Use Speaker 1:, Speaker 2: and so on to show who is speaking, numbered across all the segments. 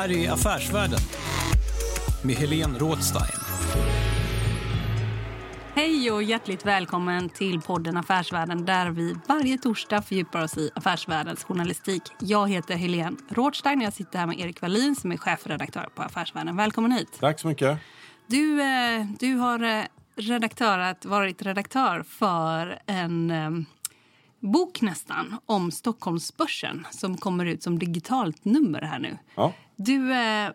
Speaker 1: Här är Affärsvärlden med Helene Rådstein.
Speaker 2: Hej och hjärtligt välkommen till podden Affärsvärlden där vi varje torsdag fördjupar oss i affärsvärldens journalistik. Jag heter Helene Rådstein och jag sitter här med Erik Wallin som är chefredaktör på Affärsvärlden. Välkommen hit.
Speaker 3: Tack så mycket.
Speaker 2: Du, eh, du har eh, redaktörat, varit redaktör för en eh, bok nästan om Stockholmsbörsen som kommer ut som digitalt nummer här nu.
Speaker 3: Ja.
Speaker 2: Du, eh,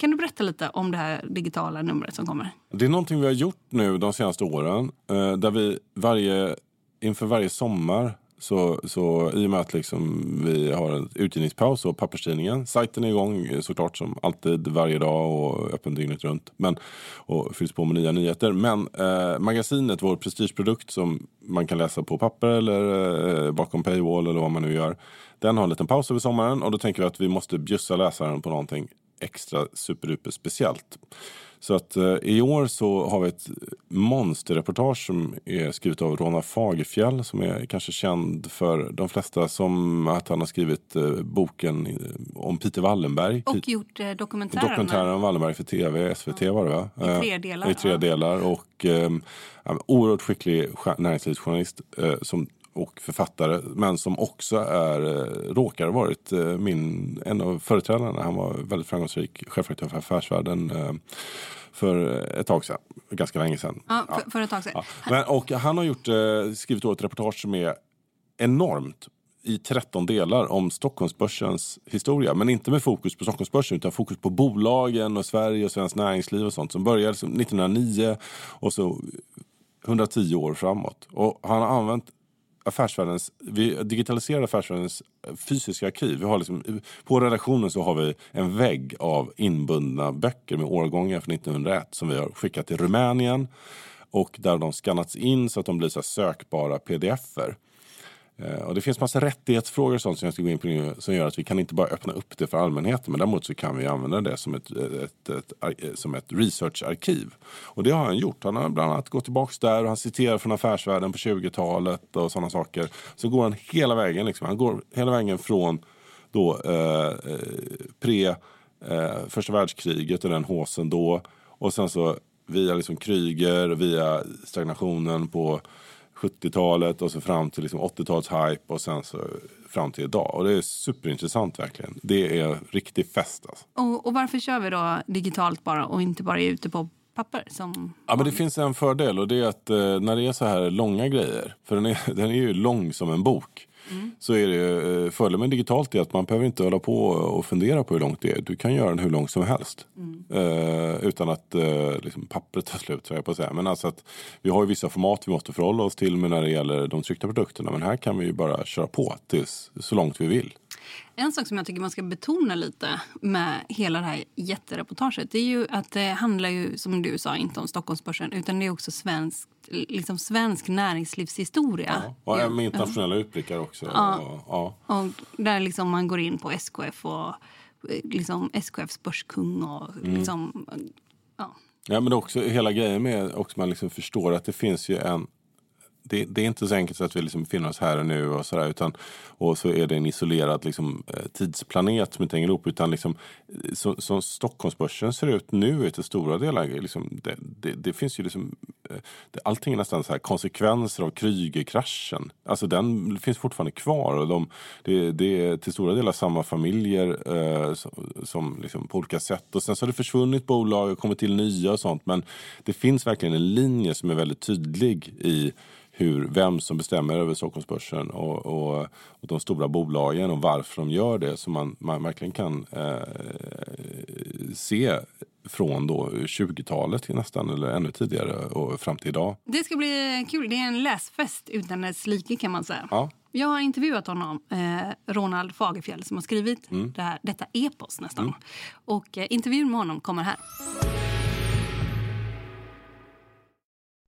Speaker 2: kan du berätta lite om det här digitala numret som kommer?
Speaker 3: Det är någonting vi har gjort nu de senaste åren. eh, Där vi varje, inför varje sommar så, så i och med att liksom vi har en utgivningspaus och papperstidningen. Sajten är igång eh, såklart som alltid varje dag och öppen dygnet runt. Men, och fylls på med nya nyheter. Men eh, magasinet, vår prestigeprodukt som man kan läsa på papper eller eh, bakom paywall eller vad man nu gör. Den har en liten paus över sommaren och då tänker vi att vi måste bjussa läsaren på någonting extra superduper speciellt. Så att eh, i år så har vi ett monsterreportage som är skrivet av Rona Fagerfjell som är kanske känd för de flesta som att han har skrivit eh, boken eh, om Peter Wallenberg.
Speaker 2: Och
Speaker 3: Pete-
Speaker 2: gjort eh, dokumentären.
Speaker 3: Dokumentären om Wallenberg för tv, SVT var det va?
Speaker 2: I tre
Speaker 3: Eh,
Speaker 2: delar,
Speaker 3: I tre
Speaker 2: ja.
Speaker 3: delar och eh, oerhört skicklig jour- näringslivsjournalist eh, som, och författare men som också är, råkar ha varit min, en av företrädarna. Han var väldigt framgångsrik chefredaktör för Affärsvärlden för ett tag sedan, ganska länge sedan.
Speaker 2: Ja, för, för ett tag sedan.
Speaker 3: Ja. Men, och han har gjort, eh, skrivit ett reportage som är enormt i 13 delar om Stockholmsbörsens historia. Men inte med fokus på Stockholmsbörsen utan fokus på bolagen och Sverige och svenskt näringsliv och sånt. Som började som 1909 och så 110 år framåt. Och han har använt affärsvärldens, vi digitaliserar affärsvärldens eh, fysiska arkiv. Vi har liksom, eh, på redaktionen så har vi en vägg av inbundna böcker med årgångar från 1901 som vi har skickat till Rumänien och där de skannats in så att de blir så sökbara pdf-er. Eh, och det finns massa rättighetsfrågor och sånt som jag ska gå in på nu som gör att vi kan inte bara öppna upp det för allmänheten men däremot så kan vi använda det som ett, eh, ett, ett, eh, som ett researcharkiv. Och det har han gjort. Han har bland annat gått tillbaka där och han citerar från affärsvärlden på 20-talet och sådana saker. Så går han hela vägen. Liksom. Han går hela vägen från då, eh, pre eh, första världskriget och den håsen då. Och sen så via liksom Kryger, via stagnationen på 70-talet och så fram till liksom 80-talets hype och sen så fram till idag. Och det är superintressant verkligen. Det är riktig fest alltså.
Speaker 2: Och, och varför kör vi då digitalt bara och inte bara är ute på papper? Som
Speaker 3: Ja, men det finns en fördel och det är att eh, när det är så här långa grejer, för den är, den är ju lång som en bok, så är det eh, fördelen med digitalt är att man behöver inte hålla på och fundera på hur långt det är. Du kan göra den hur långt som helst. Eh, utan att eh, liksom pappret tar slut, så jag på att säga. Men alltså att vi har ju vissa format vi måste förhålla oss till med när det gäller de tryckta produkterna. Men här kan vi ju bara köra på tills så långt vi vill.
Speaker 2: En sak som jag tycker man ska betona lite med hela det här jättereportaget är ju att det handlar ju, som du sa, inte om Stockholmsbörsen utan det är också svensk, liksom svensk näringslivshistoria.
Speaker 3: Och med internationella utblickar också.
Speaker 2: Ja.
Speaker 3: Och, ja.
Speaker 2: Och där liksom man går in på SKF och eh, liksom SKFs börskung och
Speaker 3: Mm.
Speaker 2: liksom... Ja.
Speaker 3: Ja, men också hela grejen med också man liksom förstår att det finns ju en det, det, är inte så enkelt så att vi liksom befinner oss här och nu och sådär. Utan, och så är det en isolerad liksom, eh, tidsplanet som inte hänger ihop. Utan liksom, eh, så, som Stockholmsbörsen ser ut nu är till stora delar, liksom, det, det, det, finns ju liksom, eh, det, allting är nästan så här konsekvenser av Krügerkraschen. Alltså den finns fortfarande kvar. Och de, det, det är till stora delar samma familjer eh, som, som liksom på olika sätt. Och sen så har det försvunnit bolag och kommit till nya och sånt. Men det finns verkligen en linje som är väldigt tydlig i hur, vem som bestämmer över Stockholmsbörsen och, och, och de stora bolagen och varför de gör det. Så man, man verkligen kan eh, se från då 20-talet nästan eller ännu tidigare och fram till idag.
Speaker 2: Det ska bli kul. Det är en läsfest utan dess like kan man säga.
Speaker 3: Ja.
Speaker 2: Jag har intervjuat honom, eh, Ronald Fagerfjell som har skrivit mm. det här, detta epos nästan. Mm. Och eh, intervjun med honom kommer här.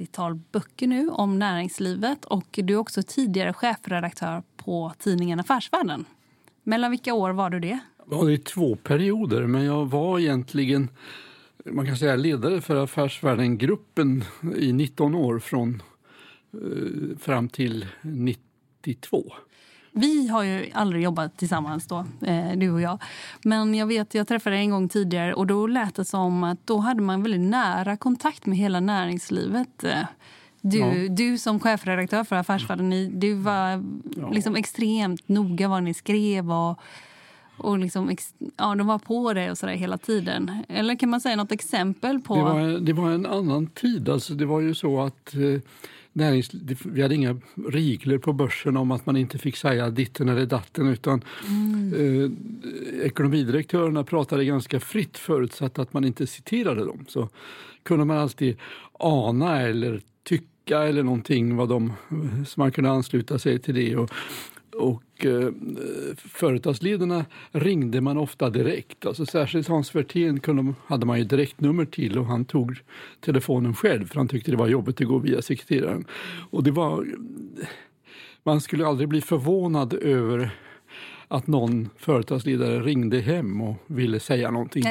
Speaker 2: 30-tal böcker nu om näringslivet och du är också tidigare chefredaktör på tidningen Affärsvärlden. Mellan vilka år var du det?
Speaker 4: Ja, det är två perioder, men jag var egentligen man kan säga ledare för Affärsvärlden-gruppen i 19 år från eh, fram till 92.
Speaker 2: Vi har ju aldrig jobbat tillsammans då, eh, du och jag. Men jag vet, jag träffade en gång tidigare och då lät det som att då hade man väldigt nära kontakt med hela näringslivet. Du, ja. du som chefredaktör för Affärsvärlden, du var liksom extremt noga vad ni skrev och, och liksom, ja, de var på det och så hela tiden. Eller kan man säga något exempel på...
Speaker 4: Det var, det var en annan tid. Alltså, det var ju så att eh, närings, vi hade inga regler på börsen om att man inte fick säga ditten eller datten utan mm. eh, ekonomidirektörerna pratade ganska fritt förutsatt att man inte citerade dem. Så kunde man alltid ana eller tycka eller någonting vad de, så man kunde ansluta sig till det. Och, och eh, företagsledarna ringde man ofta direkt. Alltså, särskilt Hans Werthén kunde, hade man ju direktnummer till och han tog telefonen själv för han tyckte det var jobbigt att gå via sekreteraren. Och det var, man skulle aldrig bli förvånad över att någon företagsledare ringde hem och ville säga någonting.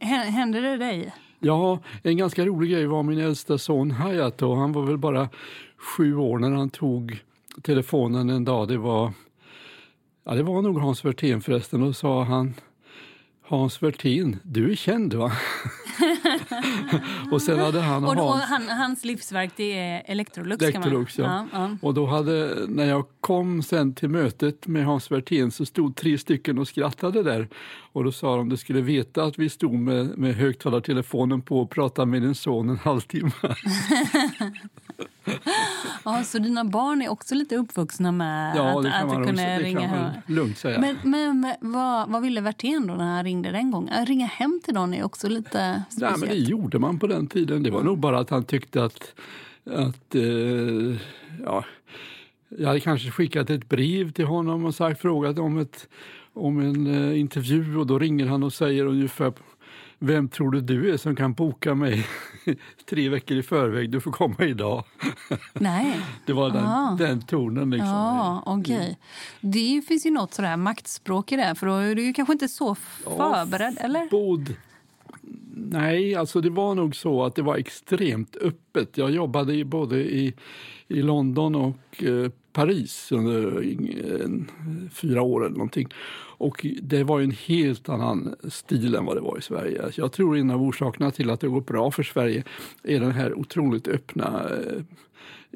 Speaker 2: Hände det dig?
Speaker 4: Ja, en ganska rolig grej var min äldsta son Hayat och han var väl bara sju år när han tog telefonen en dag. Det var Ja, det var nog Hans Werthén förresten. Då sa han Hans Werthén, du är känd va? och sen hade han och,
Speaker 2: Och, han, hans livsverk det är Electrolux.
Speaker 4: Electrolux, ja.
Speaker 2: Ja, ja.
Speaker 4: Och då hade, när jag kom sen till mötet med Hans Werthén så stod tre stycken och skrattade där. Och då sa de, du skulle veta att vi stod med, med högtalartelefonen på och pratade med din son en halvtimme.
Speaker 2: Ja, så dina barn är också lite uppvuxna med
Speaker 4: Ja,
Speaker 2: att, att du kunde ringa hem?
Speaker 4: lugnt säga.
Speaker 2: Men, men, men vad, vad ville Werthén då när han ringde den gången? Att ringa hem till någon är också lite
Speaker 4: Nej, men det gjorde man på den tiden. Det var nog bara att han tyckte att, att eh, ja, jag hade kanske skickat ett brev till honom och sagt, frågat om, ett, om en eh, intervju och då ringer han och säger ungefär vem tror du du är som kan boka mig tre veckor i förväg? Du får komma idag.
Speaker 2: Nej.
Speaker 4: Det var den,
Speaker 2: Ah.
Speaker 4: den tonen. Liksom.
Speaker 2: Ja, okej. Det finns ju något sådär maktspråk i det, för då är du kanske inte så förberedd, eller?
Speaker 4: Bod. Nej, alltså det var nog så att det var extremt öppet. Jag jobbade både i, i London och eh, Paris under eh, fyra år eller någonting. Och det var en helt annan stil än vad det var i Sverige. Jag tror en av orsakerna till att det går bra för Sverige är den här otroligt öppna eh,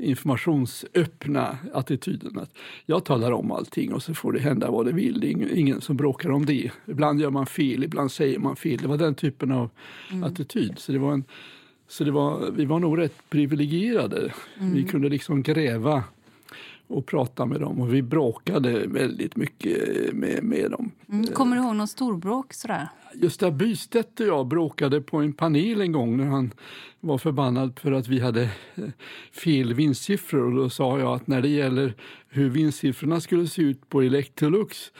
Speaker 4: informationsöppna attityden. Att jag talar om allting och så får det hända vad det vill. Det är ingen, som bråkar om det. Ibland gör man fel, ibland säger man fel. Det var den typen av attityd. Så det var en, så det var, vi var nog rätt privilegierade. Vi kunde liksom gräva och prata med dem och vi bråkade väldigt mycket med, med dem.
Speaker 2: Mm. Kommer du ihåg någon storbråk sådär?
Speaker 4: Gösta Bystedt och jag bråkade på en panel en gång när han var förbannad för att vi hade eh, fel vinstsiffror. Och då sa jag att när det gäller hur vinstsiffrorna skulle se ut på Electrolux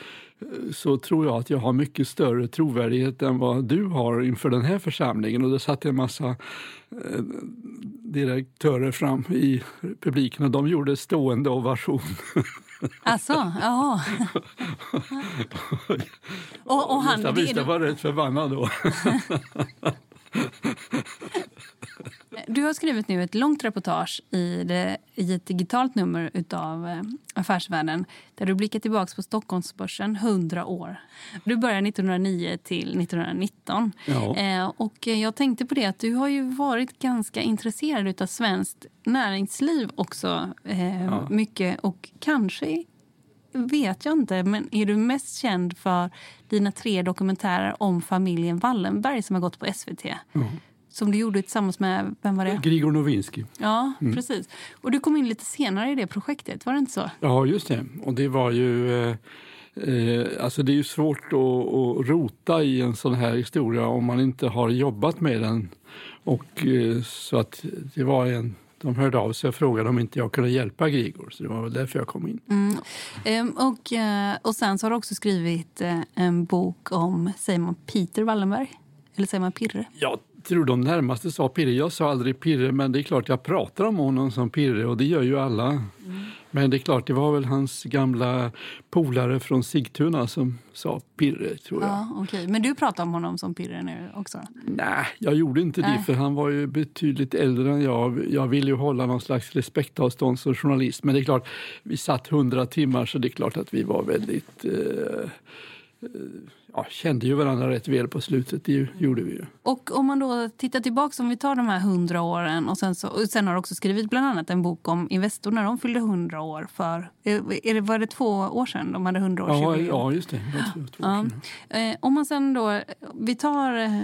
Speaker 4: så tror jag att jag har mycket större trovärdighet än vad du har inför den här församlingen. Och då satt en massa eh, direktörer fram i publiken och de gjorde stående ovation.
Speaker 2: Alltså, ja. och, och han, det,
Speaker 4: Bystedt var rätt förbannad då.
Speaker 2: Du har skrivit nu ett långt reportage i, det, i ett digitalt nummer av eh, Affärsvärlden där du blickar tillbaka på Stockholmsbörsen 100 år. Du börjar 1909 till 1919.
Speaker 4: Ja.
Speaker 2: Eh, och jag tänkte på det att du har ju varit ganska intresserad av svenskt näringsliv också. Eh,
Speaker 4: Ja.
Speaker 2: Mycket och kanske vet jag inte, men är du mest känd för dina tre dokumentärer om familjen Wallenberg som har gått på SVT? Som du gjorde tillsammans med, vem var det?
Speaker 4: Grigor Nowinski.
Speaker 2: Ja, precis. Och du kom in lite senare i det projektet, var det inte så?
Speaker 4: Ja, just det. Och det var ju... Eh, eh, alltså det är ju svårt att, att rota i en sån här historia om man inte har jobbat med den. Och eh, så att det var en... De hörde av sig och frågade om inte jag kunde hjälpa Grigor. Så det var väl därför jag kom in.
Speaker 2: Ehm, och, eh, och sen så har du också skrivit eh, en bok om, säger man Peter Wallenberg? Eller säger man Pirre?
Speaker 4: Jag tror de närmaste sa Pirre. Jag sa aldrig Pirre, men det är klart jag pratar om honom som Pirre och det gör ju alla. Men det är klart, det var väl hans gamla polare från Sigtuna som sa Pirre, tror jag.
Speaker 2: Ja, okej. Men du pratar om honom som Pirre nu också?
Speaker 4: Nej, jag gjorde inte det
Speaker 2: Nej.
Speaker 4: för han var ju betydligt äldre än jag. Jag ville ju hålla någon slags respektavstånd som journalist. Men det är klart, vi satt hundra timmar så det är klart att vi var väldigt... Eh, eh, ja, kände ju varandra rätt väl på slutet, det gjorde vi ju.
Speaker 2: Och om man då tittar tillbaka, om vi tar de här hundra åren och sen, så, och sen har du också skrivit bland annat en bok om Investor när de fyllde hundra år för, är det, var det två år sedan de hade hundra
Speaker 4: Ja,
Speaker 2: år
Speaker 4: ja, just det.
Speaker 2: Ja. Eh, om man sen då, vi tar eh,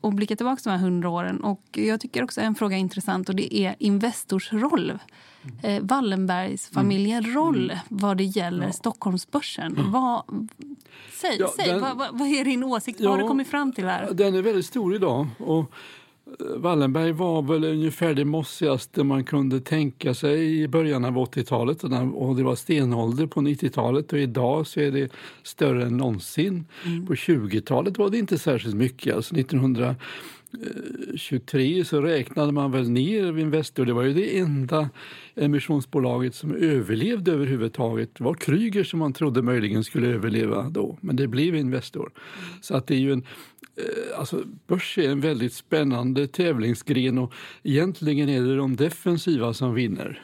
Speaker 2: och blickar tillbaka de här hundra åren och jag tycker också en fråga är intressant och det är Investors roll. Eh,
Speaker 4: Mm.
Speaker 2: roll vad det gäller Stockholmsbörsen. Vad, säg,
Speaker 4: Ja,
Speaker 2: säg
Speaker 4: den-
Speaker 2: vad, vad, är din åsikt? vad har
Speaker 4: Ja.
Speaker 2: du kommit fram till här?
Speaker 4: Den är väldigt stor idag. Och eh, Wallenberg var väl ungefär det mossigaste man kunde tänka sig i början av 80-talet. Och det var stenålder på 90-talet och idag så är det större än någonsin. På 20-talet var det inte särskilt mycket. Alltså Eh, 23 så räknade man väl ner Investor. Det var ju det enda emissionsbolaget som överlevde överhuvudtaget. Det var Kryger som man trodde möjligen skulle överleva då, men det blev Investor. Så att det är ju en eh, Alltså, börs är en väldigt spännande tävlingsgren och egentligen är det de defensiva som vinner.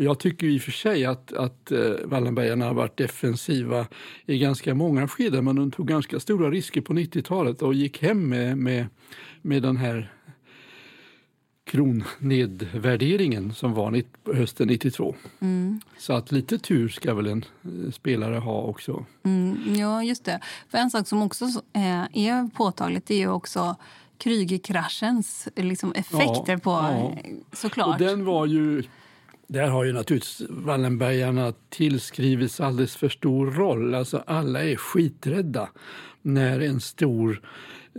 Speaker 4: Och jag tycker i och för sig att, att eh, Wallenbergarna har varit defensiva i ganska många skeden men de tog ganska stora risker på 90-talet och gick hem med, med, med den här kronnedvärderingen som var hösten 92. Mm. Så att lite tur ska väl en eh, spelare ha också.
Speaker 2: Mm, ja, just det. För en sak som också eh, är påtagligt är ju också Krügerkraschens liksom effekter ja, på ja. såklart.
Speaker 4: Och den var ju där har ju naturligtvis Wallenbergarna tillskrivits alldeles för stor roll. Alltså alla är skiträdda när en stor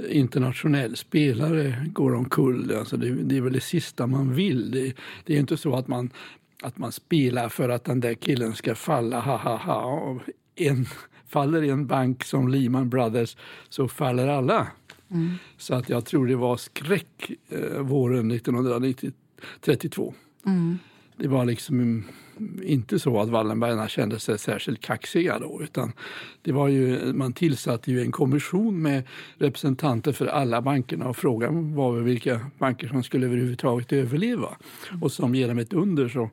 Speaker 4: internationell spelare går omkull. Alltså det, det är väl det sista man vill. Det, det är inte så att man, att man spelar för att den där killen ska falla. Ha, ha, ha. En, faller en bank som Lehman Brothers så faller alla. Mm. Så att jag tror det var skräck eh, våren 1932. Mm. Det var liksom inte så att Wallenbergarna kände sig särskilt kaxiga då. Utan det var ju, man tillsatte ju en kommission med representanter för alla bankerna och frågan var väl vilka banker som skulle överhuvudtaget överleva. Och som genom ett under så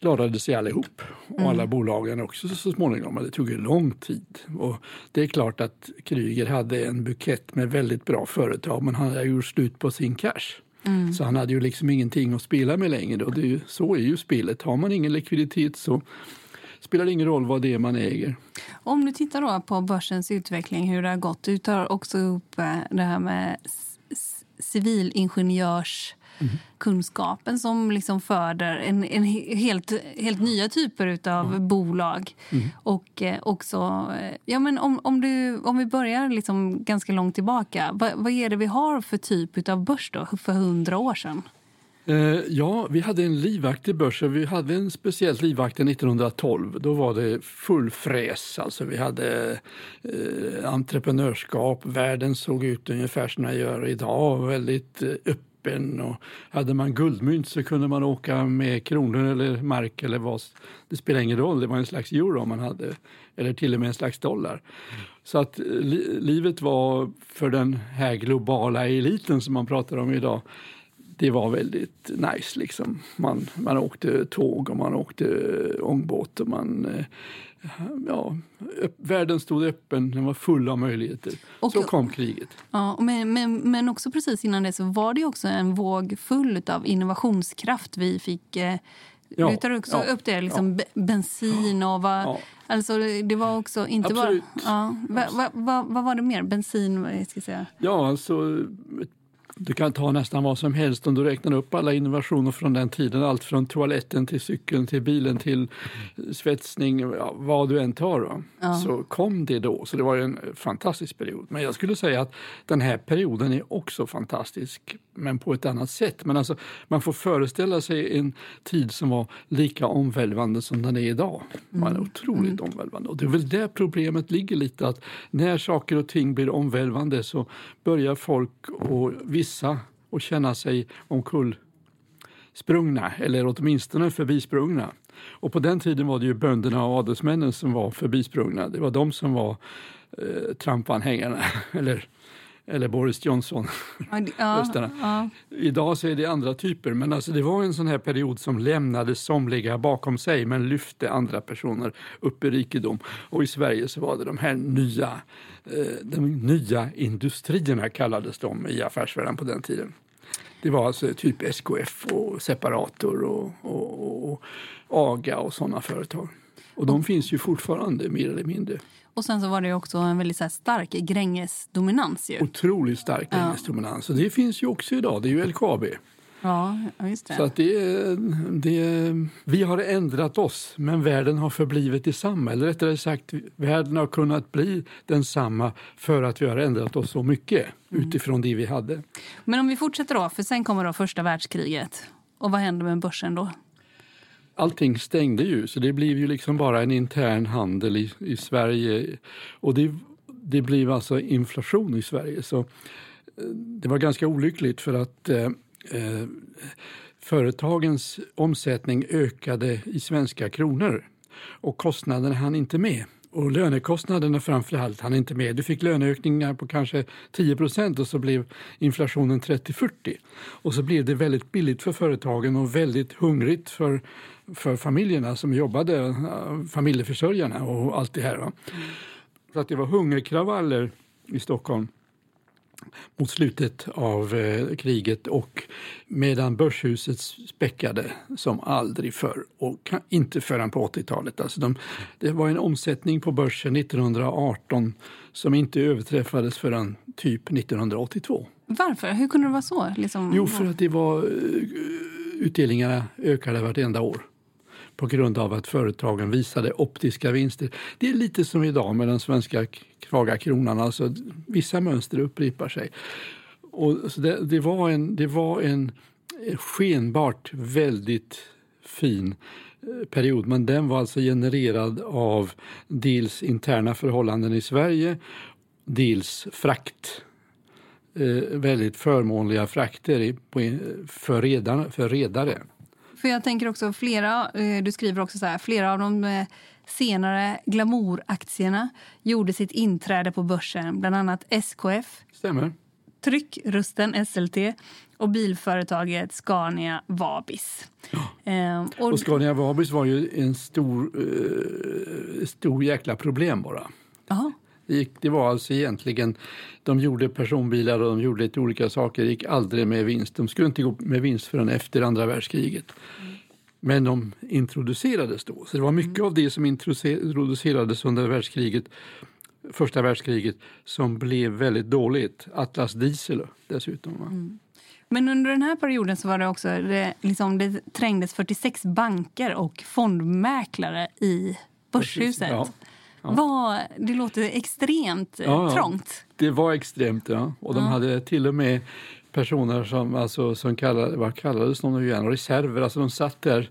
Speaker 4: klarade sig allihop och alla mm. bolagen också så småningom. Men det tog ju lång tid. Och det är klart att Kryger hade en bukett med väldigt bra företag men han hade gjort slut på sin cash. Mm. Så han hade ju liksom ingenting att spela med längre. Och det är ju, så är ju spelet. Har man ingen likviditet så spelar det ingen roll vad det är man äger.
Speaker 2: Om du tittar då på börsens utveckling, hur det har gått. Du tar också upp eh, det här med civilingenjörs kunskapen som liksom föder en, en helt, helt nya typer av mm. bolag. Mm. Och eh, också, eh, ja men om, om, du, om vi börjar liksom ganska långt tillbaka, vad, vad är det vi har för typ av börs då, för hundra år sedan?
Speaker 4: Eh, ja, vi hade en livaktig börs. Vi hade en speciellt livaktig 1912. Då var det full fräs. Alltså vi hade eh, entreprenörskap. Världen såg ut ungefär som den gör idag. Väldigt öppen öppen. Och hade man guldmynt så kunde man åka med kronor eller mark eller vad. Det spelar ingen roll, det var en slags euro man hade. Eller till och med en slags dollar. Mm. Så att eh, li livet var för den här globala eliten som man pratar om idag det var väldigt nice. Liksom. Man, man åkte tåg och man åkte ångbåt och man eh, ja, världen stod öppen, den var full av möjligheter. Och, så kom kriget.
Speaker 2: Ja, men, men, men också precis innan det så var det också en våg full av innovationskraft. Vi fick... Eh, ja, du tar också ja, upp det, liksom ja. bensin och vad... Ja. Alltså, det var också inte Absolut. bara... Ja, vad va, va, va var det mer? Bensin? Ska jag säga.
Speaker 4: Ja, alltså du kan ta nästan vad som helst om du räknar upp alla innovationer från den tiden. Allt från toaletten till cykeln till bilen till svetsning, ja, vad du än tar. Ja. Så kom det då. Så det var en fantastisk period. Men jag skulle säga att den här perioden är också fantastisk, men på ett annat sätt. Men alltså, man får föreställa sig en tid som var lika omvälvande som den är idag. Man är mm. otroligt mm. omvälvande. Och det är väl där problemet ligger lite. att När saker och ting blir omvälvande så börjar folk och vissa och känna sig omkullsprungna eller åtminstone förbisprungna. Och på den tiden var det ju bönderna och adelsmännen som var förbisprungna. Det var de som var eh, trampanhängarna, eller, eller Boris Johnson. Ja, ja. Idag så är det andra typer, men alltså det var en sån här period som lämnade somliga bakom sig men lyfte andra personer upp i rikedom. Och i Sverige så var det de här nya Eh, de nya industrierna kallades de i affärsvärlden på den tiden. Det var alltså typ SKF och Separator och, och, och AGA och sådana företag. Och de finns ju fortfarande mer eller mindre.
Speaker 2: Och sen så var det också en väldigt så stark Gränges-dominans.
Speaker 4: Otroligt stark Gränges-dominans. Och det finns ju också idag. Det är ju LKAB.
Speaker 2: Ja, just det.
Speaker 4: Så att det, det, vi har ändrat oss, men världen har förblivit detsamma. Eller rättare sagt, världen har kunnat bli densamma för att vi har ändrat oss så mycket mm. utifrån det vi hade.
Speaker 2: Men om vi fortsätter då, för sen kommer då första världskriget. Och vad händer med börsen då?
Speaker 4: Allting stängde ju, så det blev ju liksom bara en intern handel i, i Sverige. Och det, det blev alltså inflation i Sverige. Så eh, det var ganska olyckligt för att eh, eh, företagens omsättning ökade i svenska kronor och kostnaderna hann inte med. Och lönekostnaderna framför allt hann inte med. Du fick löneökningar på kanske 10 procent och så blev inflationen 30-40. Och så blev det väldigt billigt för företagen och väldigt hungrigt för, för familjerna som jobbade, eh, familjeförsörjarna och allt det här. Va? Så att det var hungerkravaller i Stockholm mot slutet av eh, kriget och medan börshuset späckade som aldrig förr och inte förrän på 80-talet. Alltså de, det var en omsättning på börsen 1918 som inte överträffades förrän typ 1982.
Speaker 2: Varför? Hur kunde det vara så? Liksom...
Speaker 4: Jo, för att det var, eh, utdelningarna ökade vartenda år på grund av att företagen visade optiska vinster. Det är lite som idag med den svenska svaga kronan. Alltså, vissa mönster upprepar sig. Och så det, det, var en, det var en eh, skenbart väldigt fin eh, period men den var alltså genererad av dels interna förhållanden i Sverige, dels frakt. Eh, väldigt förmånliga frakter för, redan, för redare.
Speaker 2: För jag tänker också flera, eh, du skriver också så här, flera av de eh, senare glamouraktierna gjorde sitt inträde på börsen, bland annat SKF.
Speaker 4: Stämmer.
Speaker 2: Tryckrusten SLT och bilföretaget Scania Vabis.
Speaker 4: Ja. Ehm, och, och Scania Vabis var ju en stor, uh, stor jäkla problem bara. Det, var alltså egentligen, de gjorde personbilar och de gjorde lite olika saker, gick aldrig med vinst. De skulle inte gå med vinst förrän efter andra världskriget. Men de introducerades då. Så det var mycket av det som introducerades under världskriget, första världskriget som blev väldigt dåligt. Atlas Diesel dessutom. Mm.
Speaker 2: Men under den här perioden så var det också det, liksom, det trängdes 46 banker och fondmäklare i Börshuset. Ja. Ja. Var, det låter extremt eh, ja, trångt.
Speaker 4: Det var extremt, ja. Och de hade till och med personer som, alltså, som kallade, vad kallades de nu igen? Reserver. Alltså de satt där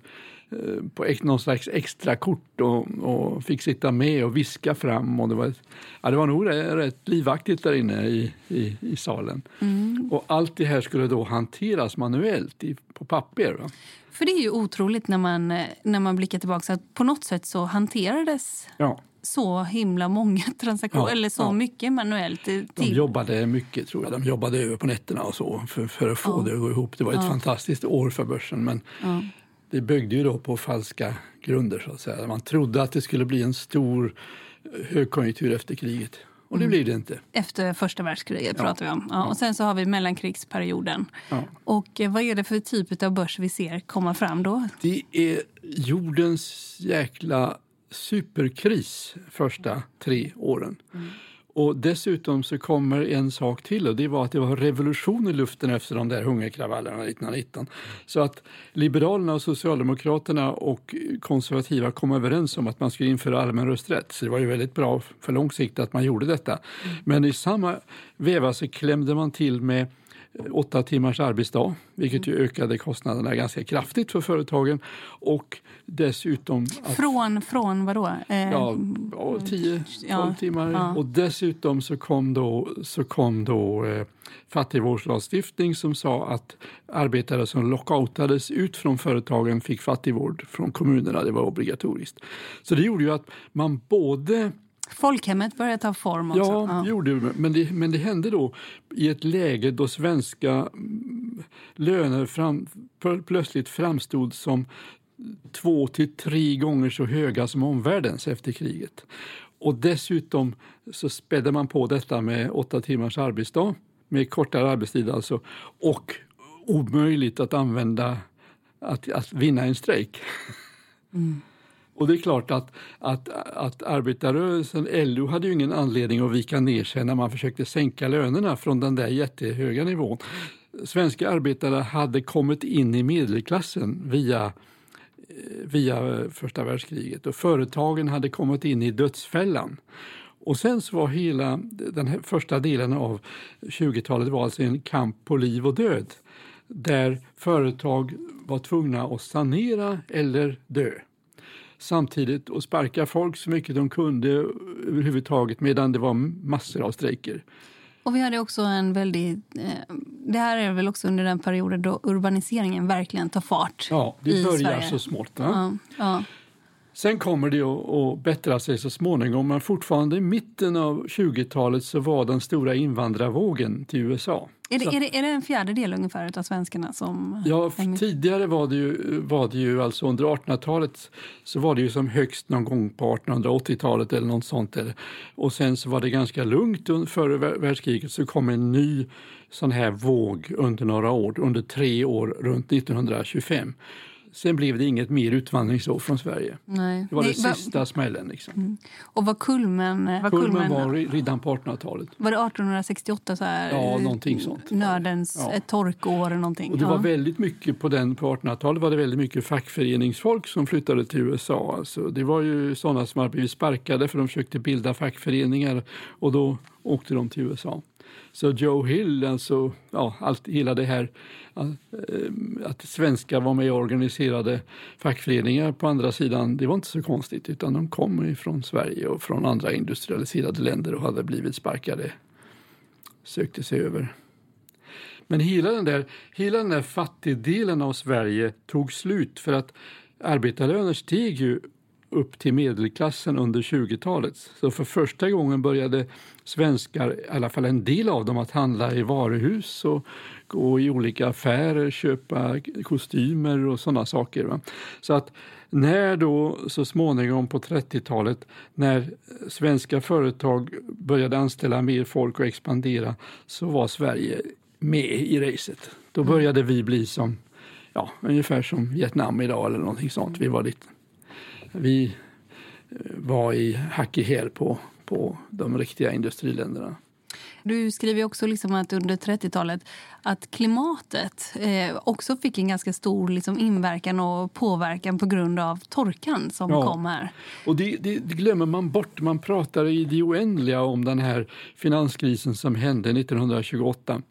Speaker 4: eh, på någon slags extra kort och, och, fick sitta med och viska fram. Och det, var, ja, det var nog rätt livaktigt där inne i, i, i salen. Mm. Och allt det här skulle då hanteras manuellt i, på papper. Va?
Speaker 2: För det är ju otroligt när man, eh, när man blickar tillbaka att på något sätt så hanterades ja så himla många transaktioner, ja, eller så ja. mycket manuellt. Till.
Speaker 4: De jobbade mycket tror jag. De jobbade över på nätterna och så för, för att få ja. det att gå ihop. Det var ett fantastiskt år för börsen men det byggde ju då på falska grunder så att säga. Man trodde att det skulle bli en stor högkonjunktur efter kriget. Och det mm. blir det inte.
Speaker 2: Efter första världskriget pratar vi om. Ja, och sen så har vi mellankrigsperioden. Ja. Och eh, vad är det för typ av börs vi ser komma fram då?
Speaker 4: Det är jordens jäkla superkris första tre åren. Mm. Och dessutom så kommer en sak till och det var att det var revolution i luften efter de där hungerkravallerna 1919. Så att Liberalerna, och Socialdemokraterna och konservativa kom överens om att man skulle införa allmän rösträtt. Så det var ju väldigt bra för lång sikt att man gjorde detta. Mm. Men i samma veva så klämde man till med åtta timmars arbetsdag, vilket ju ökade kostnaderna ganska kraftigt för företagen. Och dessutom...
Speaker 2: Att, från, från vadå?
Speaker 4: Eh, ja, 10-12 ja, timmar. Ja. Och dessutom så kom då, så kom då eh, fattigvårdslagstiftning som sa att arbetare som lockoutades ut från företagen fick fattigvård från kommunerna. Det var obligatoriskt. Så det gjorde ju att man både
Speaker 2: Folkhemmet började ta form också.
Speaker 4: Ja, ja. gjorde det. Men, det. men det hände då i ett läge då svenska mm, löner fram, plötsligt framstod som två till tre gånger så höga som omvärldens efter kriget. Och dessutom så spädde man på detta med åtta timmars arbetsdag, med kortare arbetstid alltså, och omöjligt att använda, att, att vinna en strejk. Mm. Och det är klart att, att, att arbetarrörelsen, LO, hade ju ingen anledning att vika ner sig när man försökte sänka lönerna från den där jättehöga nivån. Svenska arbetare hade kommit in i medelklassen via eh, via första världskriget och företagen hade kommit in i dödsfällan. Och sen så var hela den här första delen av 20-talet var alltså en kamp på liv och död där företag var tvungna att sanera eller dö samtidigt och sparka folk så mycket de kunde överhuvudtaget medan det var massor av strejker.
Speaker 2: Och vi hade också en väldigt... Eh, det här är väl också under den perioden då urbaniseringen verkligen tar fart
Speaker 4: Ja, det börjar Sverige. så smått. Ja. Ja, ja. Sen kommer det att, bättra sig så småningom, men fortfarande i mitten av 20-talet så var den stora invandrarvågen till USA.
Speaker 2: Är det,
Speaker 4: Så-
Speaker 2: är, det, är det en fjärdedel ungefär av svenskarna som...
Speaker 4: Ja, tidigare var det ju, var det ju alltså under 1800-talet så var det ju som högst någon gång på 1880-talet eller något sånt. Eller. Och sen så var det ganska lugnt un- före vär- världskriget så kom en ny sån här våg under några år, under tre år runt 1925. Sen blev det inget mer utvandringsår från Sverige.
Speaker 2: Nej.
Speaker 4: Det var
Speaker 2: Nej,
Speaker 4: den
Speaker 2: va-
Speaker 4: sista smällen. Liksom.
Speaker 2: Och var kulmen... Var,
Speaker 4: Kulmen
Speaker 2: kulmen
Speaker 4: var redan på 1800-talet.
Speaker 2: var det 1868 så här?
Speaker 4: Ja,
Speaker 2: eh,
Speaker 4: någonting sånt.
Speaker 2: Nödens
Speaker 4: Ja.
Speaker 2: ett torkår eller någonting.
Speaker 4: Och det
Speaker 2: ja.
Speaker 4: var väldigt mycket på den på 1800-talet var det väldigt mycket fackföreningsfolk som flyttade till USA. Alltså, det var ju sådana som hade blivit sparkade för de försökte bilda fackföreningar och då åkte de till USA. Så Joe Hill, alltså, ja, allt, hela det här att, eh, att svenskar var med och organiserade fackföreningar på andra sidan, det var inte så konstigt utan de kom ifrån Sverige och från andra industrialiserade länder och hade blivit sparkade, sökte sig över. Men hela den där, hela den där fattigdelen av Sverige tog slut för att arbetarlöner steg ju upp till medelklassen under 20-talet. Så för första gången började svenskar, i alla fall en del av dem, att handla i varuhus och gå i olika affärer, köpa kostymer och sådana saker. Va? Så att när då så småningom på 30-talet när svenska företag började anställa mer folk och expandera så var Sverige med i racet. Då började vi bli som, ja, ungefär som Vietnam idag eller någonting sånt. Vi var lite, vi eh, var i hack i häl på, på de riktiga industriländerna.
Speaker 2: Du skriver också liksom att under 30-talet att klimatet eh, också fick en ganska stor liksom, inverkan och påverkan på grund av torkan som
Speaker 4: Ja.
Speaker 2: kom här.
Speaker 4: Och det, det, det glömmer man bort. Man pratar i det oändliga om den här finanskrisen som hände 1928.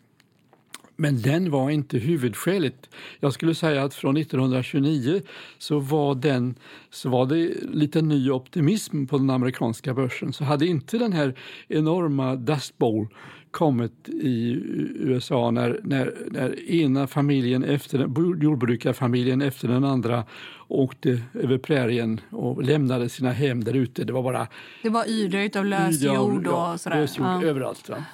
Speaker 4: Men den var inte huvudskälet. Jag skulle säga att från 1929 så var, den, så var det lite ny optimism på den amerikanska börsen. Så hade inte den här enorma Dust Bowl kommit i USA när, när, när ena familjen efter jordbrukarfamiljen efter den andra åkte över prärien och lämnade sina hem där ute. Det var bara
Speaker 2: Det var yror av lös
Speaker 4: Ja,
Speaker 2: jord och sådär.
Speaker 4: lös jord
Speaker 2: Ja.
Speaker 4: överallt. Va?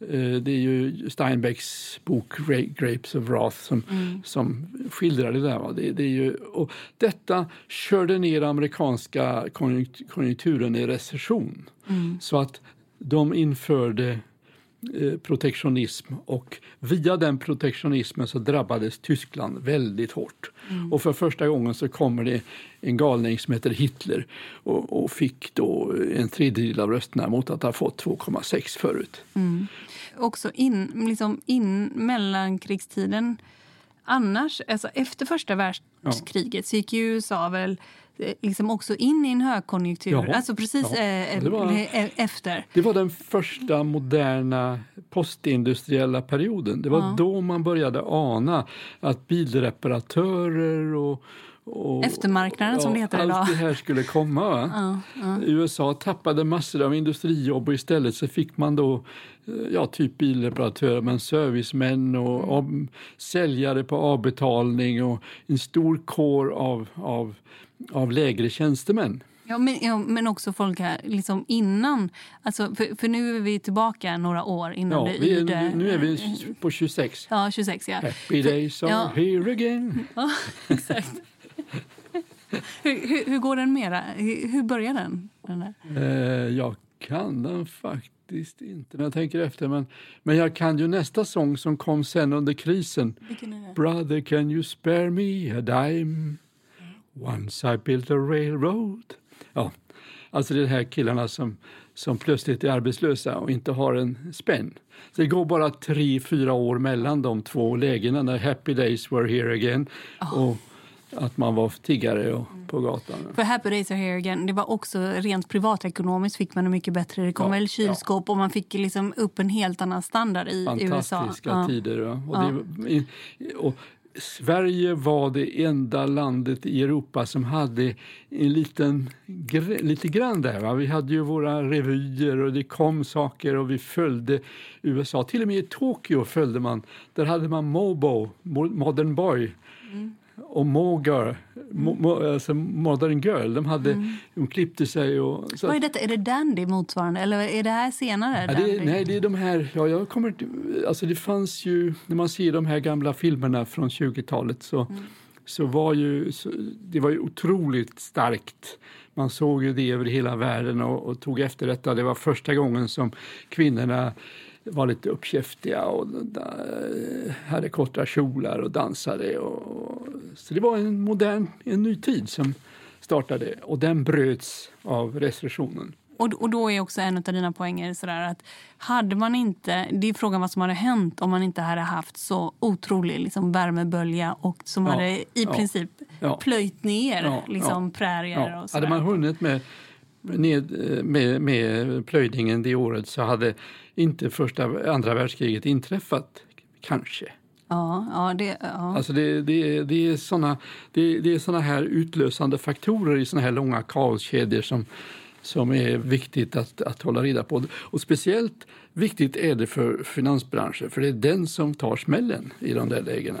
Speaker 4: Eh, Det är ju Steinbecks bok Gra- Grapes of Wrath som,
Speaker 2: Mm.
Speaker 4: som skildrar det där. Va? Det, det är ju, och detta körde ner amerikanska konjunkt- konjunkturen i recession.
Speaker 2: Mm.
Speaker 4: Så att de införde eh, protektionism och via den protektionismen så drabbades Tyskland väldigt hårt. Och för första gången så kommer det en galning som heter Hitler och, och fick då en tredjedel av rösterna mot att ha fått 2,6 förut.
Speaker 2: Också in, liksom in mellankrigstiden. Annars, alltså efter första världskriget så gick ju USA väl eh, liksom också in i en högkonjunktur.
Speaker 4: Ja,
Speaker 2: Alltså precis
Speaker 4: ja.
Speaker 2: eh,
Speaker 4: Det var-
Speaker 2: eh, efter.
Speaker 4: Det var den första moderna postindustriella perioden. Det var
Speaker 2: Ja.
Speaker 4: då man började ana att bilreparatörer och och,
Speaker 2: Eftermarknaden, som det heter
Speaker 4: allt
Speaker 2: idag.
Speaker 4: det här skulle komma.
Speaker 2: Ja, ja.
Speaker 4: USA tappade massor av industrijobb och istället så fick man då eh, ja, typ bilreparatörer, men servicemän och
Speaker 2: Mm.
Speaker 4: av, säljare på avbetalning och en stor kår av, av, av lägre tjänstemän.
Speaker 2: Ja, men, ja, men också folk här liksom innan. Alltså, för, för nu är vi tillbaka några år innan
Speaker 4: Ja,
Speaker 2: det
Speaker 4: vi är, nu är vi på 26.
Speaker 2: Ja, 26 ja.
Speaker 4: Happy days are
Speaker 2: Ja.
Speaker 4: here again.
Speaker 2: ja exakt. hur, hur, hur går den mera? Hur, hur börjar den? den?
Speaker 4: Eh, jag kan den faktiskt inte när jag tänker efter. Men, men jag kan ju nästa sång som kom sen under krisen. Brother can you spare me a dime? Once I built a railroad. Ja, alltså det är de här killarna som, som plötsligt är arbetslösa och inte har en spänn. Så det går bara tre, fyra år mellan de två lägena när happy days were here again och att man var tiggare och, på gatan.
Speaker 2: För Happy Days Are Here Again, det var också rent privatekonomiskt fick man det mycket bättre. Det kom
Speaker 4: Ja,
Speaker 2: väl kylskåp och man fick liksom upp en helt annan standard i USA.
Speaker 4: Fantastiska
Speaker 2: Ja.
Speaker 4: tider. Va? Och
Speaker 2: Ja.
Speaker 4: det, i- och Sverige var det enda landet i Europa som hade en liten, lite grann där. Va? Vi hade ju våra revyer och det kom saker och vi följde USA. Till och med i Tokyo följde man. Där hade man Mobo, Mo- Modern Boy. Och Mogar, mo, mo, alltså Modern Girl. De, hade, de klippte sig. Och, så
Speaker 2: Vad är detta? Är det Dandy motsvarande? Eller är det här senare?
Speaker 4: Ja, det, nej, det är de här... Ja, jag kommer, alltså det fanns ju... När man ser de här gamla filmerna från 20-talet så, så var ju... Så, det var ju otroligt starkt. Man såg ju det över hela världen och, och tog efter detta. Det var första gången som kvinnorna var lite uppkäftiga och hade korta kjolar och dansade. Och, så det var en modern, en ny tid som startade och den bröts av restriktionen.
Speaker 2: Och, och då är också en av dina poänger sådär att hade man inte, det är frågan vad som hade hänt om man inte hade haft så otrolig liksom, värmebölja och som
Speaker 4: Ja,
Speaker 2: hade i
Speaker 4: ja,
Speaker 2: princip
Speaker 4: ja.
Speaker 2: plöjt ner liksom, prärier och sådär.
Speaker 4: hade man hunnit med, ned, med, med plöjningen det året så hade inte första, andra världskriget inträffat, kanske.
Speaker 2: Ja, ja, det, ja.
Speaker 4: Alltså det, det, det är såna, det, det är såna här utlösande faktorer i såna här långa kaoskedjor som, som är viktigt att, att hålla reda på. Och speciellt viktigt är det för finansbranschen, för det är den som tar smällen i de där lägena.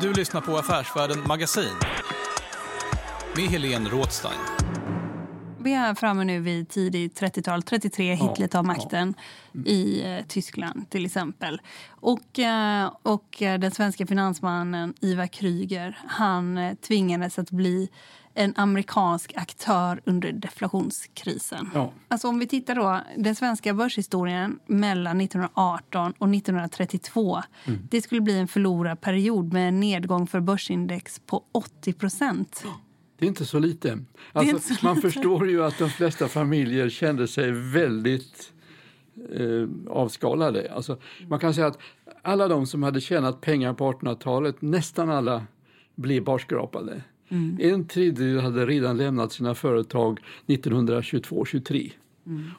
Speaker 1: Du lyssnar på Affärsvärlden Magasin med Helene Rådstein.
Speaker 2: Vi är framme nu vid tidigt 30-tal. 33, Hitler tar makten i eh, Tyskland till exempel. Och, eh, och eh, den svenska finansmannen Ivar Kryger han eh, tvingades att bli en amerikansk aktör under deflationskrisen.
Speaker 4: Ja.
Speaker 2: Alltså om vi tittar då, den svenska börshistorien mellan 1918 och 1932. Det skulle bli en förlorad period med en nedgång för börsindex på 80 procent.
Speaker 4: Det är inte så lite. Alltså,
Speaker 2: inte så
Speaker 4: man
Speaker 2: lite.
Speaker 4: förstår ju att de flesta familjer kände sig väldigt eh, avskalade. Alltså, man kan säga att alla de som hade tjänat pengar på 1800-talet, nästan alla blev barskrapade. En tredjedel hade redan lämnat sina företag 1922-23.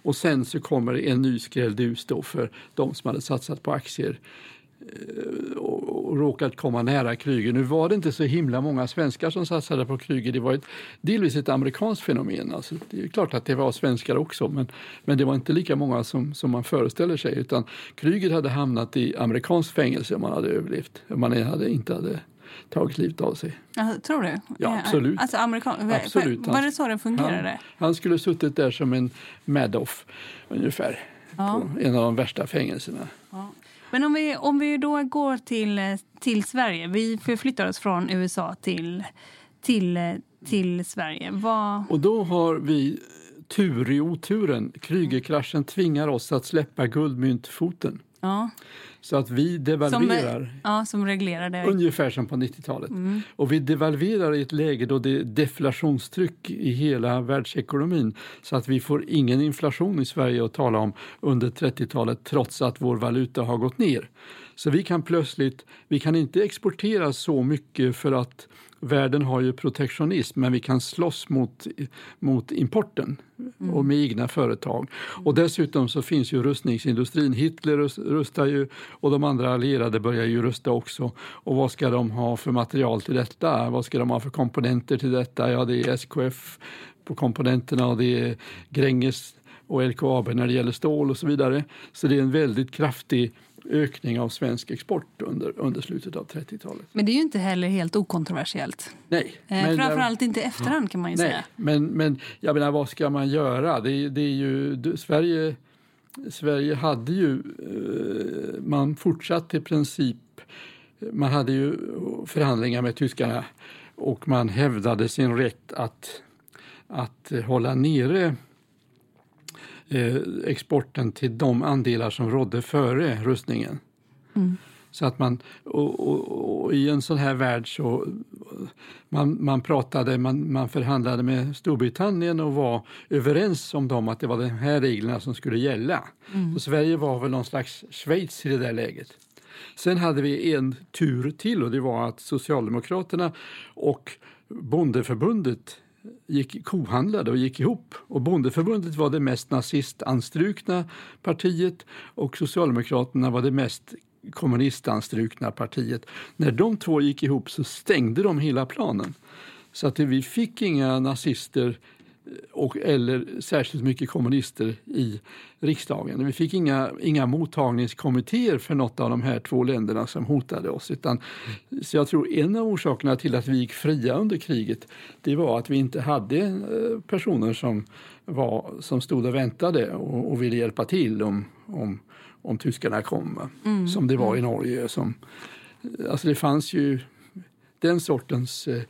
Speaker 4: Och sen så kommer en ny skrälldus då för de som hade satsat på aktier eh, och, och råkat komma nära Kryger. Nu var det inte så himla många svenskar som satsade på Kryger. Det var ett, delvis ett amerikanskt fenomen. Alltså, det är klart att det var svenskar också men, men det var inte lika många som, som man föreställer sig. Utan Kryger hade hamnat i amerikanskt fängelse om man hade överlevt. Om man hade, inte hade tagit livet av sig.
Speaker 2: Alltså, tror du?
Speaker 4: Ja, absolut.
Speaker 2: Alltså, amerikan...
Speaker 4: Absolut.
Speaker 2: Var det så det fungerade?
Speaker 4: Han, han skulle suttit där som en Madoff ungefär.
Speaker 2: Ja.
Speaker 4: På en av de värsta fängelserna.
Speaker 2: Men om vi, om vi då går till, eh, till Sverige. Vi förflyttar oss från USA till, till, eh, till Sverige. Vad...
Speaker 4: Och då har vi tur i oturen. Krygerkraschen tvingar oss att släppa guldmyntfoten.
Speaker 2: Ja,
Speaker 4: Så att vi
Speaker 2: som,
Speaker 4: devalverar.
Speaker 2: ja, som reglerar det.
Speaker 4: Ungefär som på 90-talet. Och vi devalverar i ett läge då det är deflationstryck i hela världsekonomin så att vi får ingen inflation i Sverige att tala om under 30-talet trots att vår valuta har gått ner. Så vi kan plötsligt, vi kan inte exportera så mycket för att världen har ju protektionism men vi kan slåss mot, mot importen och med egna företag. Och dessutom så finns ju rustningsindustrin. Hitler rustar ju och de andra allierade börjar ju rusta också. Och vad ska de ha för material till detta? Vad ska de ha för komponenter till detta? Ja, det är SKF på komponenterna och det är Gränges och LKAB när det gäller stål och så vidare. Så det är en väldigt kraftig ökning av svensk export under, under slutet av 30-talet.
Speaker 2: Men det är ju inte heller helt okontroversiellt.
Speaker 4: Nej.
Speaker 2: Eh,
Speaker 4: men-
Speaker 2: framförallt inte i efterhand kan man ju
Speaker 4: Nej,
Speaker 2: säga.
Speaker 4: men, men jag menar, vad ska man göra? Det, det är ju, Sverige, Sverige hade ju, eh, man fortsatte i princip, man hade ju förhandlingar med tyskarna och man hävdade sin rätt att, att hålla nere eh, exporten till de andelar som rådde före rustningen. Så att man, och, och, och i en sån här värld så man, man pratade, man, man förhandlade med Storbritannien och var överens om dem att det var de här reglerna som skulle gälla. Så Sverige var väl någon slags Schweiz i det där läget. Sen hade vi en tur till och det var att Socialdemokraterna och Bondeförbundet gick, kohandlade och gick ihop. Och Bondeförbundet var det mest nazistanstrukna partiet och Socialdemokraterna var det mest kommunistanstrukna partiet. När de två gick ihop så stängde de hela planen. Så att vi fick inga nazister och, eller särskilt mycket kommunister i riksdagen. Vi fick inga, inga mottagningskommittéer för något av de här två länderna som hotade oss. Utan, så jag tror en av orsakerna till att vi gick fria under kriget det var att vi inte hade eh, personer som, var, som stod och väntade och, och ville hjälpa till om, om, om tyskarna kom. va. Som det var i Norge. Som, alltså det fanns ju den sortens eh,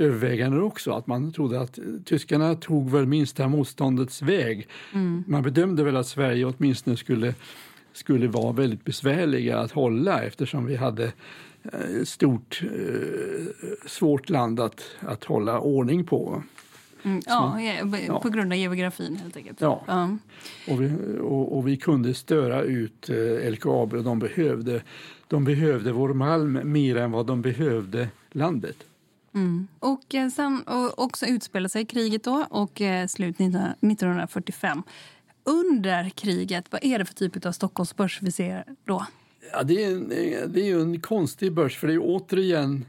Speaker 4: överväganden också. Att man trodde att eh, tyskarna tog väl minsta motståndets väg. Man bedömde väl att Sverige åtminstone skulle, skulle vara väldigt besvärliga att hålla eftersom vi hade eh, ett stort, eh, svårt land att, att hålla ordning på.
Speaker 2: Mm, ja, ja, på grund av geografin helt enkelt.
Speaker 4: Ja.
Speaker 2: Ja.
Speaker 4: Och vi, och, och vi kunde störa ut eh, LKAB och de behövde, de behövde vår malm mer än vad de behövde landet. Mm.
Speaker 2: Och eh, sen och också utspelade sig kriget då och eh, slut 1945. Under kriget, vad är det för typ av Stockholmsbörs vi ser då?
Speaker 4: Ja, det, är en, eh, det är ju en konstig börs, för det är återigen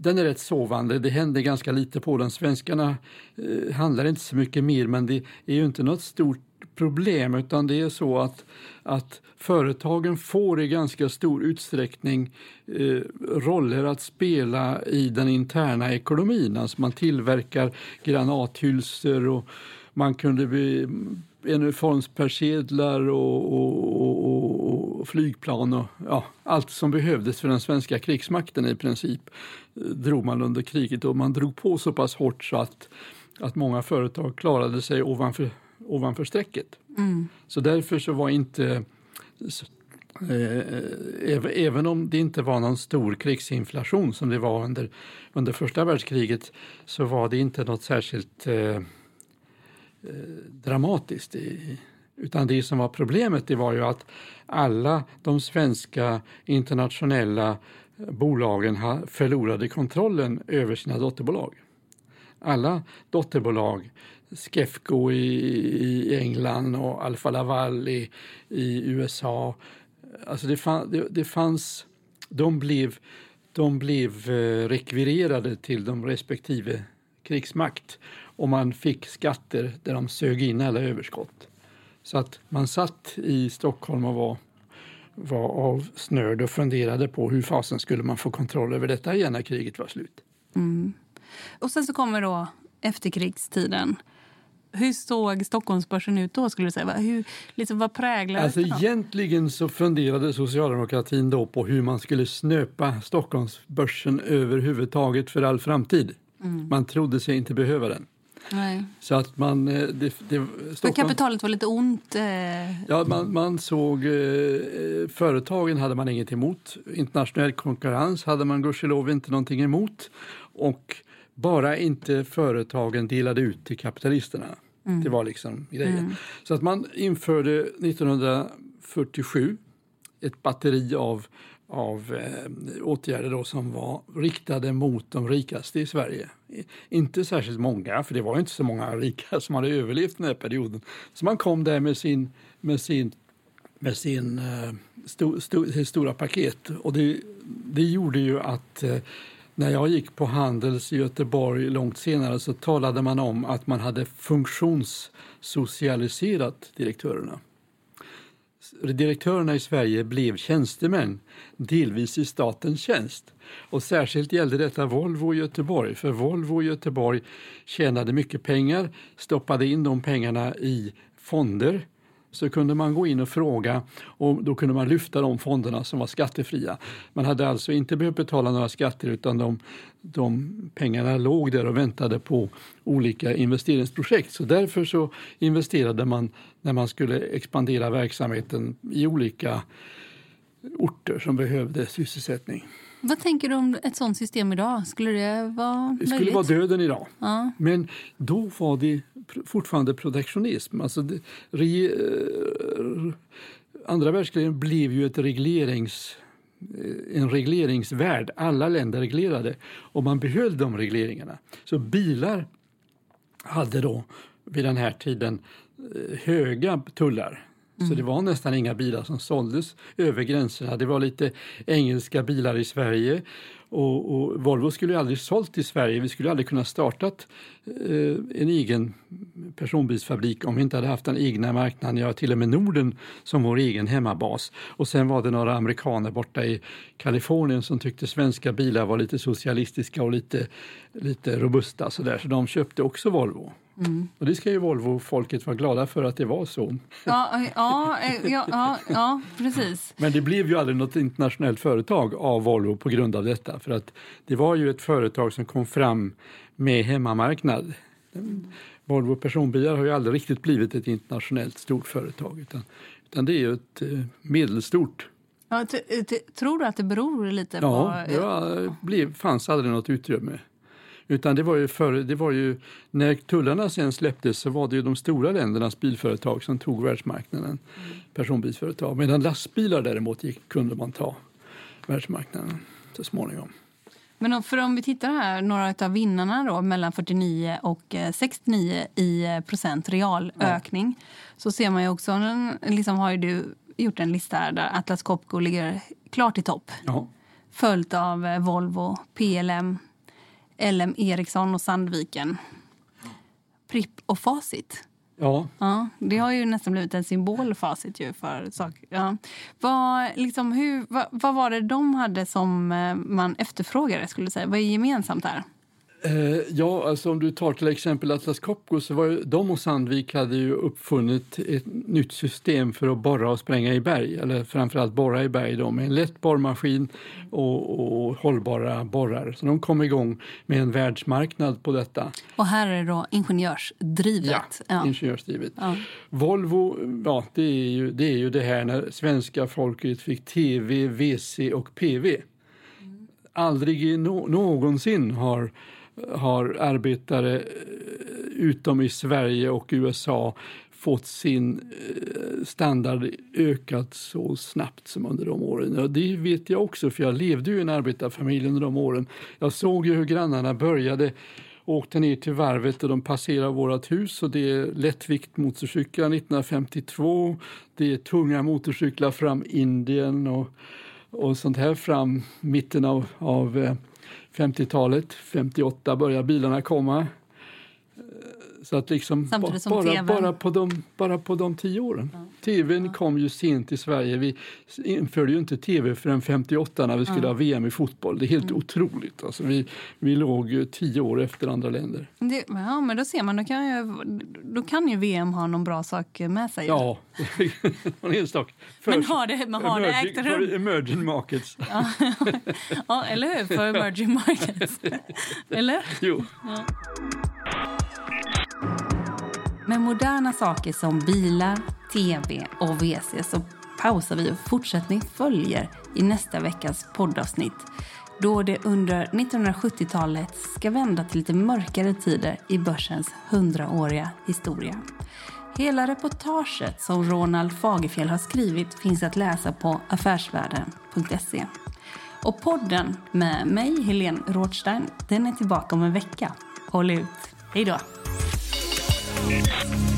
Speaker 4: den är rätt sovande. Det händer ganska lite på den. Svenskarna eh, handlar inte så mycket mer, men det är ju inte något stort problem utan det är så att, att företagen får i ganska stor utsträckning eh, roller att spela i den interna ekonomin. Alltså man tillverkar granathylsor och man kunde bli mm, uniformspersedlar och, och, och, och, flygplan och ja, allt som behövdes för den svenska krigsmakten i princip eh, drog man under kriget och man drog på så pass hårt så att, att många företag klarade sig ovanför, ovanför strecket. Så därför så var inte Eh, äv- även om det inte var någon stor krigsinflation som det var under, under första världskriget så var det inte något särskilt eh, eh, dramatiskt. I, utan det som var problemet det var ju att alla de svenska internationella bolagen förlorade kontrollen över sina dotterbolag. Alla dotterbolag, Skefco i, i England och Alfa Laval i, i USA, alltså det, fann, det, det fanns, de blev, de blev eh, rekvirerade till de respektive krigsmakt och man fick skatter där de sög in alla överskott. Så att man satt i Stockholm och var, var avsnörd och funderade på hur fasen skulle man få kontroll över detta igen när kriget var slut. Mm.
Speaker 2: Och sen så kommer då efterkrigstiden. Hur såg Stockholmsbörsen ut då? skulle du säga? Hur, liksom, vad präglade
Speaker 4: Alltså
Speaker 2: den?
Speaker 4: egentligen så funderade socialdemokratin då på hur man skulle snöpa Stockholmsbörsen överhuvudtaget för all framtid. Man trodde sig inte behöva den.
Speaker 2: Nej.
Speaker 4: Så att man... eh, Det, det,
Speaker 2: För
Speaker 4: Stockholm,
Speaker 2: kapitalet var lite ont. Eh,
Speaker 4: ja, man, man såg... Eh, företagen hade man inget emot. Internationell konkurrens hade man gudskelov inte någonting emot. Och bara inte företagen delade ut till kapitalisterna. Det var liksom grejen. Så att man införde 1947 ett batteri av, av eh, åtgärder då som var riktade mot de rikaste i Sverige. Inte särskilt många, för det var inte så många rika som hade överlevt den här perioden. Så man kom där med sin, med sin, med sin eh, sto, sto, stora paket. Och det, det gjorde ju att eh, när jag gick på Handels i Göteborg långt senare så talade man om att man hade funktionssocialiserat direktörerna. Direktörerna i Sverige blev tjänstemän, delvis i statens tjänst. Och särskilt gällde detta Volvo i Göteborg, för Volvo i Göteborg tjänade mycket pengar, stoppade in de pengarna i fonder så kunde man gå in och fråga och då kunde man lyfta de fonderna som var skattefria. Man hade alltså inte behövt betala några skatter utan de, de pengarna låg där och väntade på olika investeringsprojekt. Så därför så investerade man när man skulle expandera verksamheten i olika orter som behövde sysselsättning.
Speaker 2: Vad tänker du om ett sånt system idag? Skulle det vara
Speaker 4: Det skulle
Speaker 2: möjligt?
Speaker 4: vara döden idag.
Speaker 2: Ja.
Speaker 4: Men då var det fortfarande protektionism. Alltså det, re, eh, andra världskriget blev ju ett reglerings, eh, en regleringsvärld. Alla länder reglerade och man behöll de regleringarna. Så bilar hade då vid den här tiden eh, höga tullar. Så det var nästan inga bilar som såldes över gränserna. Det var lite engelska bilar i Sverige och, och Volvo skulle ju aldrig sålt i Sverige. Vi skulle aldrig kunna startat eh, en egen personbilsfabrik om vi inte hade haft den egna marknaden, ja till och med Norden som vår egen hemmabas. Och sen var det några amerikaner borta i Kalifornien som tyckte svenska bilar var lite socialistiska och lite, lite robusta så där, så de köpte också Volvo. Och det ska ju Volvo-folket vara glada för att det var så.
Speaker 2: Ja, ja, eh, ja, ja, ja, precis.
Speaker 4: Men det blev ju aldrig något internationellt företag av Volvo på grund av detta. För att det var ju ett företag som kom fram med hemmamarknad. Volvo personbilar har ju aldrig riktigt blivit ett internationellt stort företag utan, utan det är ju ett eh, medelstort.
Speaker 2: Ja, tror du att det beror lite
Speaker 4: Ja,
Speaker 2: på...
Speaker 4: det var, blev, fanns aldrig något utrymme. Utan det var, ju före, det var ju när tullarna sen släpptes så var det ju de stora ländernas bilföretag som tog världsmarknaden, personbilsföretag. Medan lastbilar däremot gick, kunde man ta världsmarknaden så småningom.
Speaker 2: Men om, för om vi tittar här, några av vinnarna då, mellan 49 och eh, 69 i eh, procent realökning så ser man ju också, liksom har ju du gjort en lista här där Atlas Copco ligger klart i topp.
Speaker 4: Ja.
Speaker 2: Följt av eh, Volvo, PLM, LM Ericsson och Sandviken. Pripp och Facit.
Speaker 4: Ja,
Speaker 2: Ja, det har ju nästan blivit en symbol, Facit, ju, för saker. Ja. Vad, liksom, hur, vad, vad var det de hade som eh, man efterfrågade? skulle säga? Vad är gemensamt här?
Speaker 4: Eh, ja, alltså om du tar till exempel Atlas Copco så var ju, de och Sandvik hade ju uppfunnit ett nytt system för att borra och spränga i berg, eller framförallt borra i berg då, med en lätt borrmaskin och, och hållbara borrar. Så de kom igång med en världsmarknad på detta.
Speaker 2: Och här är det då ingenjörsdrivet. Ja.
Speaker 4: ingenjörsdrivet.
Speaker 2: Ja.
Speaker 4: Volvo, ja, det är, ju, det är ju det här när svenska folket fick tv, WC och PV. Aldrig i no, någonsin har, har arbetare eh, utom i Sverige och USA fått sin eh, standard ökat så snabbt som under de åren. Och det vet jag också, för jag levde ju i en arbetarfamilj under de åren. Jag såg ju hur grannarna började åkte ner till varvet och de passerade vårt hus. Och det är lättvikt motorcyklar 1952. Det är tunga motorcyklar fram Indien och, och sånt här fram mitten av, av eh, 50-talet. 58 börjar bilarna komma. Så att liksom bara,
Speaker 2: TV:n.
Speaker 4: bara, på de, bara på de tio åren. TVn kom ju sent till Sverige. Vi införde ju inte tv förrän 58 när vi skulle ha VM i fotboll. Det är helt otroligt. Alltså vi, vi låg tio år efter andra länder.
Speaker 2: Det, ja, men då ser man, då kan, ju, då kan ju VM ha någon bra sak med sig.
Speaker 4: Ja, en enstaka.
Speaker 2: Men har det- men har det
Speaker 4: emerging,
Speaker 2: ägt rum?
Speaker 4: för emerging markets.
Speaker 2: Ja, eller hur? För emerging markets. eller?
Speaker 4: Jo.
Speaker 2: Med moderna saker som bilar, tv och WC så pausar vi och fortsättning följer i nästa veckas poddavsnitt då det under 1970-talet ska vända till lite mörkare tider i börsens hundraåriga historia. Hela reportaget som Ronald Fagerfjell har skrivit finns att läsa på affärsvärlden.se. Och podden med mig, Helene Rothstein, den är tillbaka om en vecka. Håll ut. Hej då! Mix.